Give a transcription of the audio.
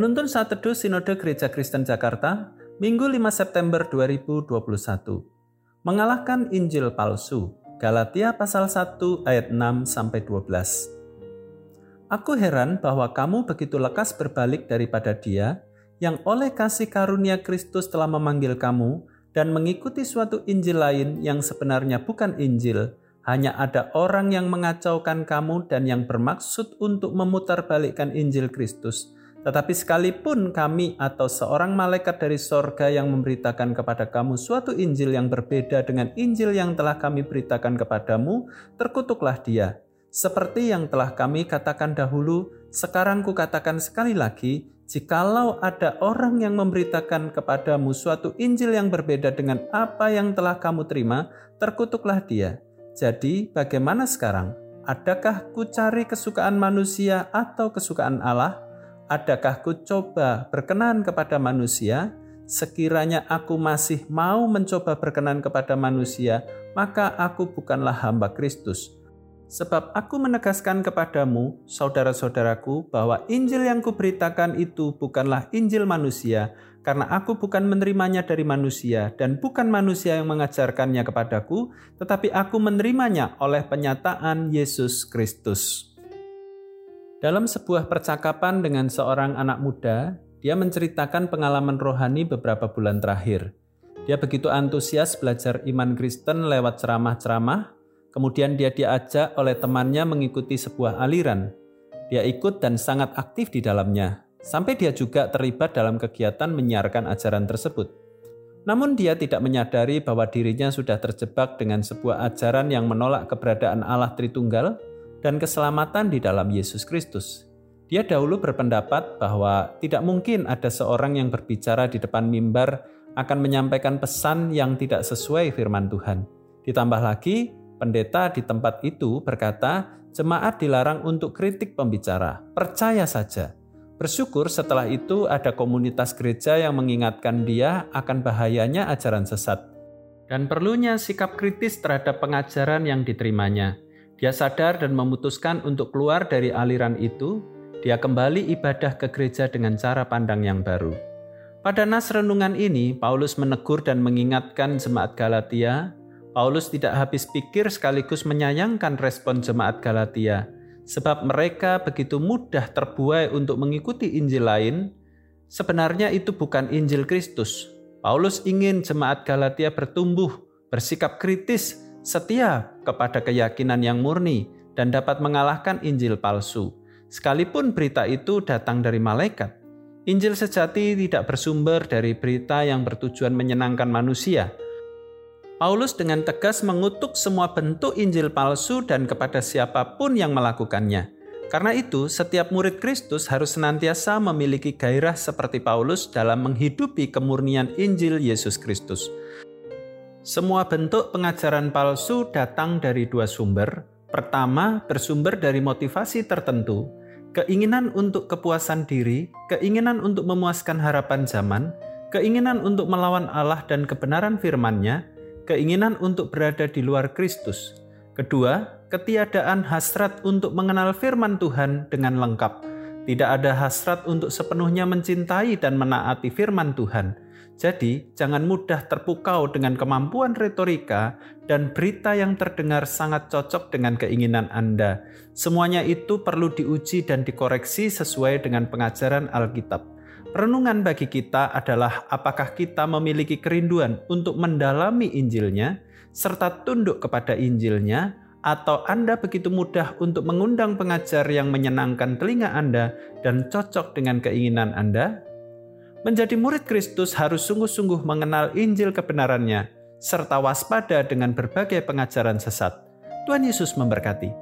Penuntun saat teduh Sinode Gereja Kristen Jakarta, Minggu 5 September 2021. Mengalahkan Injil palsu. Galatia pasal 1 ayat 6 sampai 12. Aku heran bahwa kamu begitu lekas berbalik daripada Dia yang oleh kasih karunia Kristus telah memanggil kamu dan mengikuti suatu Injil lain yang sebenarnya bukan Injil, hanya ada orang yang mengacaukan kamu dan yang bermaksud untuk memutarbalikkan Injil Kristus tetapi sekalipun kami atau seorang malaikat dari sorga yang memberitakan kepada kamu suatu Injil yang berbeda dengan Injil yang telah kami beritakan kepadamu, terkutuklah dia. Seperti yang telah kami katakan dahulu, sekarang kukatakan sekali lagi, jikalau ada orang yang memberitakan kepadamu suatu Injil yang berbeda dengan apa yang telah kamu terima, terkutuklah dia. Jadi, bagaimana sekarang? Adakah ku cari kesukaan manusia atau kesukaan Allah? Adakah ku coba berkenan kepada manusia? Sekiranya aku masih mau mencoba berkenan kepada manusia, maka aku bukanlah hamba Kristus. Sebab aku menegaskan kepadamu, saudara-saudaraku, bahwa Injil yang kuberitakan itu bukanlah Injil manusia, karena aku bukan menerimanya dari manusia, dan bukan manusia yang mengajarkannya kepadaku, tetapi aku menerimanya oleh penyataan Yesus Kristus. Dalam sebuah percakapan dengan seorang anak muda, dia menceritakan pengalaman rohani beberapa bulan terakhir. Dia begitu antusias belajar iman Kristen lewat ceramah-ceramah, kemudian dia diajak oleh temannya mengikuti sebuah aliran. Dia ikut dan sangat aktif di dalamnya, sampai dia juga terlibat dalam kegiatan menyiarkan ajaran tersebut. Namun dia tidak menyadari bahwa dirinya sudah terjebak dengan sebuah ajaran yang menolak keberadaan Allah Tritunggal dan keselamatan di dalam Yesus Kristus. Dia dahulu berpendapat bahwa tidak mungkin ada seorang yang berbicara di depan mimbar akan menyampaikan pesan yang tidak sesuai firman Tuhan. Ditambah lagi, pendeta di tempat itu berkata, jemaat dilarang untuk kritik pembicara. Percaya saja. Bersyukur setelah itu ada komunitas gereja yang mengingatkan dia akan bahayanya ajaran sesat dan perlunya sikap kritis terhadap pengajaran yang diterimanya. Dia sadar dan memutuskan untuk keluar dari aliran itu. Dia kembali ibadah ke gereja dengan cara pandang yang baru. Pada nas renungan ini, Paulus menegur dan mengingatkan jemaat Galatia. Paulus tidak habis pikir sekaligus menyayangkan respon jemaat Galatia, sebab mereka begitu mudah terbuai untuk mengikuti Injil lain. Sebenarnya itu bukan Injil Kristus. Paulus ingin jemaat Galatia bertumbuh, bersikap kritis, setia kepada keyakinan yang murni dan dapat mengalahkan Injil palsu. Sekalipun berita itu datang dari malaikat, Injil sejati tidak bersumber dari berita yang bertujuan menyenangkan manusia. Paulus dengan tegas mengutuk semua bentuk Injil palsu dan kepada siapa pun yang melakukannya. Karena itu, setiap murid Kristus harus senantiasa memiliki gairah seperti Paulus dalam menghidupi kemurnian Injil Yesus Kristus. Semua bentuk pengajaran palsu datang dari dua sumber. Pertama, bersumber dari motivasi tertentu, keinginan untuk kepuasan diri, keinginan untuk memuaskan harapan zaman, keinginan untuk melawan Allah dan kebenaran firman-Nya, keinginan untuk berada di luar Kristus. Kedua, ketiadaan hasrat untuk mengenal firman Tuhan dengan lengkap. Tidak ada hasrat untuk sepenuhnya mencintai dan menaati firman Tuhan jadi, jangan mudah terpukau dengan kemampuan retorika dan berita yang terdengar sangat cocok dengan keinginan Anda. Semuanya itu perlu diuji dan dikoreksi sesuai dengan pengajaran Alkitab. Renungan bagi kita adalah apakah kita memiliki kerinduan untuk mendalami Injilnya, serta tunduk kepada Injilnya, atau Anda begitu mudah untuk mengundang pengajar yang menyenangkan telinga Anda dan cocok dengan keinginan Anda? Menjadi murid Kristus harus sungguh-sungguh mengenal Injil kebenarannya, serta waspada dengan berbagai pengajaran sesat. Tuhan Yesus memberkati.